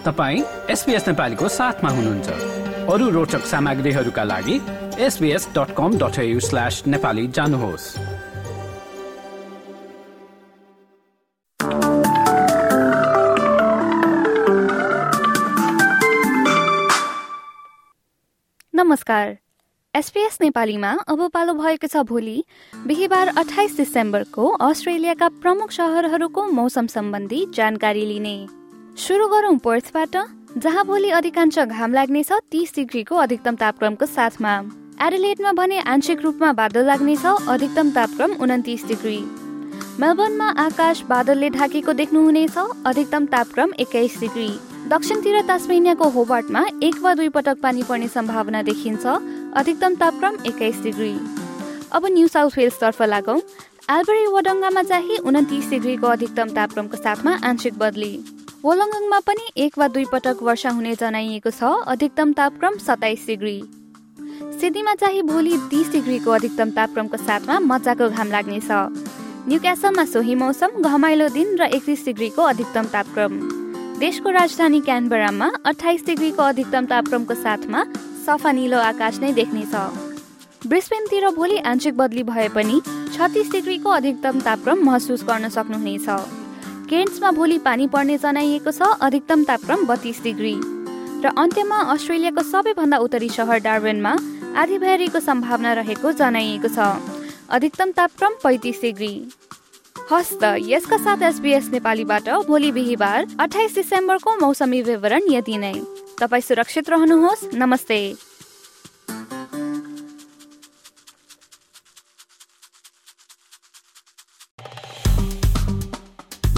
तपाईँ एसपिएस नेपालीको साथमा हुनुहुन्छ। अरू रोचक सामग्रीहरूका लागि SBS dot com dot slash Nepali जानुहोस्। नमस्कार। एसपीएस नेपालीमा अब पालो भएको छ भोलि बिहिबार अठाइस डिसेम्बरको अस्ट्रेलियाका प्रमुख सहरहरूको मौसम सम्बन्धी जानकारी लिने। सुरु गरौँ पर्थबाट जहाँ भोलि अधिकांश घाम लाग्नेछ तीस डिग्रीको अधिकतम तापक्रमको साथमा। एडिलेटमा भने आंशिक रूपमा बादल लाग्नेछ अधिकतम तापक्रम उन्तिस डिग्री। मेलबर्नमा आकाश बादलले ढाकेको देख्नुहुनेछ अधिकतम तापक्रम एक्काइस डिग्री। दक्षिणतिर तास्मेनियाको होबार्टमा एक वा दुई पटक पानी पर्ने सम्भावना देखिन्छ अधिकतम तापक्रम एक्काइस डिग्री। अब न्यू साउथ वेल्सतर्फ लागौँ। एल्बरी वडङ्गामा चाहिँ उन्तिस डिग्रीको अधिकतम तापक्रमको साथमा आंशिक बदली। वोलङ्गङमा पनि एक वा दुई पटक वर्षा हुने जनाइएको छ अधिकतम तापक्रम सताइस डिग्री। सिडनीमा चाहिँ भोलि तिस डिग्रीको अधिकतम तापक्रमको साथमा मजाको घाम लाग्नेछ। न्युक्यासलमा सोही मौसम घमाइलो दिन र एकतिस डिग्रीको अधिकतम तापक्रम। देशको राजधानी क्यानबरामा अठाइस डिग्रीको अधिकतम तापक्रमको साथमा सफा निलो आकाश नै देख्नेछ। ब्रिस्बेनतिर भोलि आंशिक बदली भए पनि छत्तिस डिग्रीको अधिकतम तापक्रम महसुस गर्न सक्नुहुनेछ। केन्ट्समा भोलि पानी पर्ने जनाइएको छ अधिकतम तापक्रम बत्तीस डिग्री। र अन्त्यमा अस्ट्रेलियाको सबैभन्दा उत्तरी सहर डार्बेनमा आधी भ्यारीको सम्भावना रहेको जनाइएको छ। अधिकतम तापक्रम पैँतिस डिग्री। हस्त यसका साथ एसबिएस नेपालीबाट भोलि बिहिबार अठाइस डिसेम्बरको मौसमी विवरण यति नै। तपाईँ सुरक्षित रहनुहोस्। नमस्ते।